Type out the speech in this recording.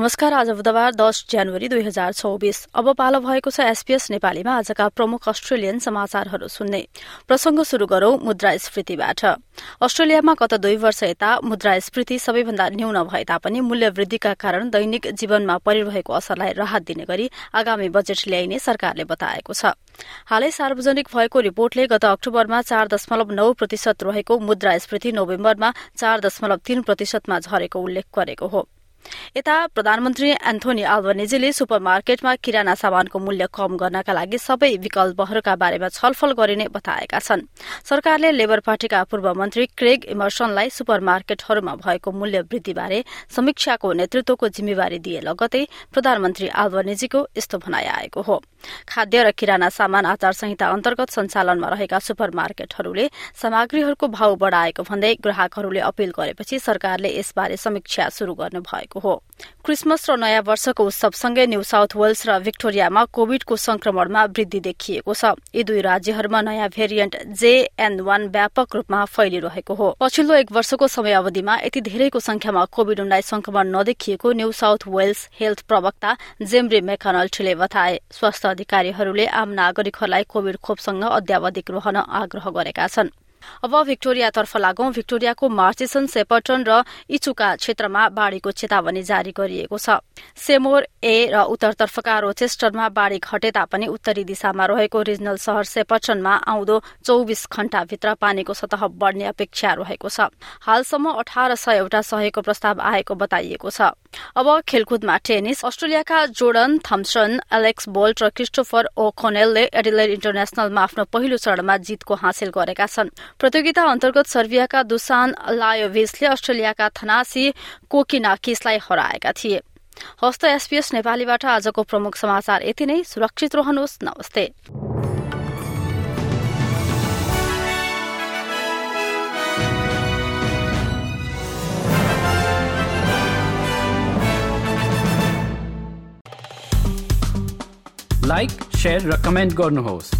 नमस्कार। आज बुधबार दस जनवरी दुई हजार चौबिस। अब पालो भएको छ एसपीएस नेपालीमा आजका प्रमुख अस्ट्रेलियन समाचारहरू सुन्ने। प्रसंग शुरू गरौं मुद्रास्फीतिबाट। अस्ट्रेलियामा गत दुई वर्ष यता मुद्रास्फीति सबैभन्दा न्यून भए तापनि मूल्य वृद्धिका कारण दैनिक जीवनमा परिरहेको असरलाई राहत दिने गरी आगामी बजेट ल्याइने सरकारले बताएको छ। हालै सार्वजनिक भएको रिपोर्टले गत अक्टोबरमा चार दशमलव नौ प्रतिशत रहेको मुद्रास्फीति नोभेम्बरमा चार दशमलव तीन प्रतिशतमा झरेको उल्लेख गरेको हो। यता प्रधानमन्त्री एन्थोनी आल्बनेजीले सुपरमार्केटमा किराना सामानको मूल्य कम गर्नका लागि सबै विकल्पहरूका बारेमा छलफल गरिने बताएका छन्। सरकारले लेबर पार्टीका पूर्व मन्त्री क्रेग इमर्सनलाई सुपरमार्केटहरूमा भएको मूल्य वृद्धिबारे समीक्षाको नेतृत्वको जिम्मेवारी दिए लगतै प्रधानमन्त्री आल्बनेजीको यस्तो भनाइ आएको हो। खाद्य र किराना सामान आचार संहिता अन्तर्गत सञ्चालनमा रहेका सुपरमार्केटहरूले सामग्रीहरूको भाव बढ़ाएको भन्दै ग्राहकहरूले अपील गरेपछि सरकारले यसबारे समीक्षा शुरू गर्नु भएको हो। क्रिसमस र नयाँ वर्षको उत्सवसँगै न्यू साउथ वेल्स र विक्टोरियामा कोविडको संक्रमणमा वृद्धि देखिएको छ। यी दुई राज्यहरूमा नयाँ भेरिएन्ट जेएन वान व्यापक रूपमा फैलिरहेको हो। पछिल्लो एक वर्षको समयावधिमा यति धेरैको संख्यामा कोविड उन्नाइस संक्रमण नदेखिएको न्यू साउथ वेल्स हेल्थ प्रवक्ता जेम्ब्री मेकानल्टीले बताए स्वास्थ्य अधिकारीहरूले आम नागरिकहरूलाई कोविड खोपसँग अध्यावधिक रहन आग्रह गरेका छन्। अब भिक्टोरियातर्फ लागौं। भिक्टोरियाको मार्चिसन सेपर्टन र इचुका क्षेत्रमा बाढ़ीको चेतावनी जारी गरिएको छ। सेमोर ए र उत्तरतर्फका रोचेस्टरमा बाढ़ी घटे तापनि उत्तरी दिशामा रहेको रिजनल शहर सेपर्टनमा आउँदो चौविस घण्टाभित्र पानीको सतह बढ़ने अपेक्षा रहेको छ। हालसम्म अठार सयवटा सहेको प्रस्ताव आएको बताइएको छ। अब खेलकुदमा टेनिस। अस्ट्रेलियाका जोर्डन थम्सन एलेक्स बोल्ट र क्रिस्टोफर ओ खोनेलले एडिलेड इन्टरनेशनलमा आफ्नो पहिलो चरणमा जितको हासिल गरेका छन्। प्रतियोगिता अन्तर्गत सर्बियाका दुसान लायोभिसले अस्ट्रेलियाका थनासी कोकिनाकिसलाई हराएका थिए। हस्त एसपीएस नेपालीबाट आजको प्रमुख समाचार यति नै। सुरक्षित रहनुहोस्। नमस्ते। लाइक र कमेन्ट गर्नुहोस्।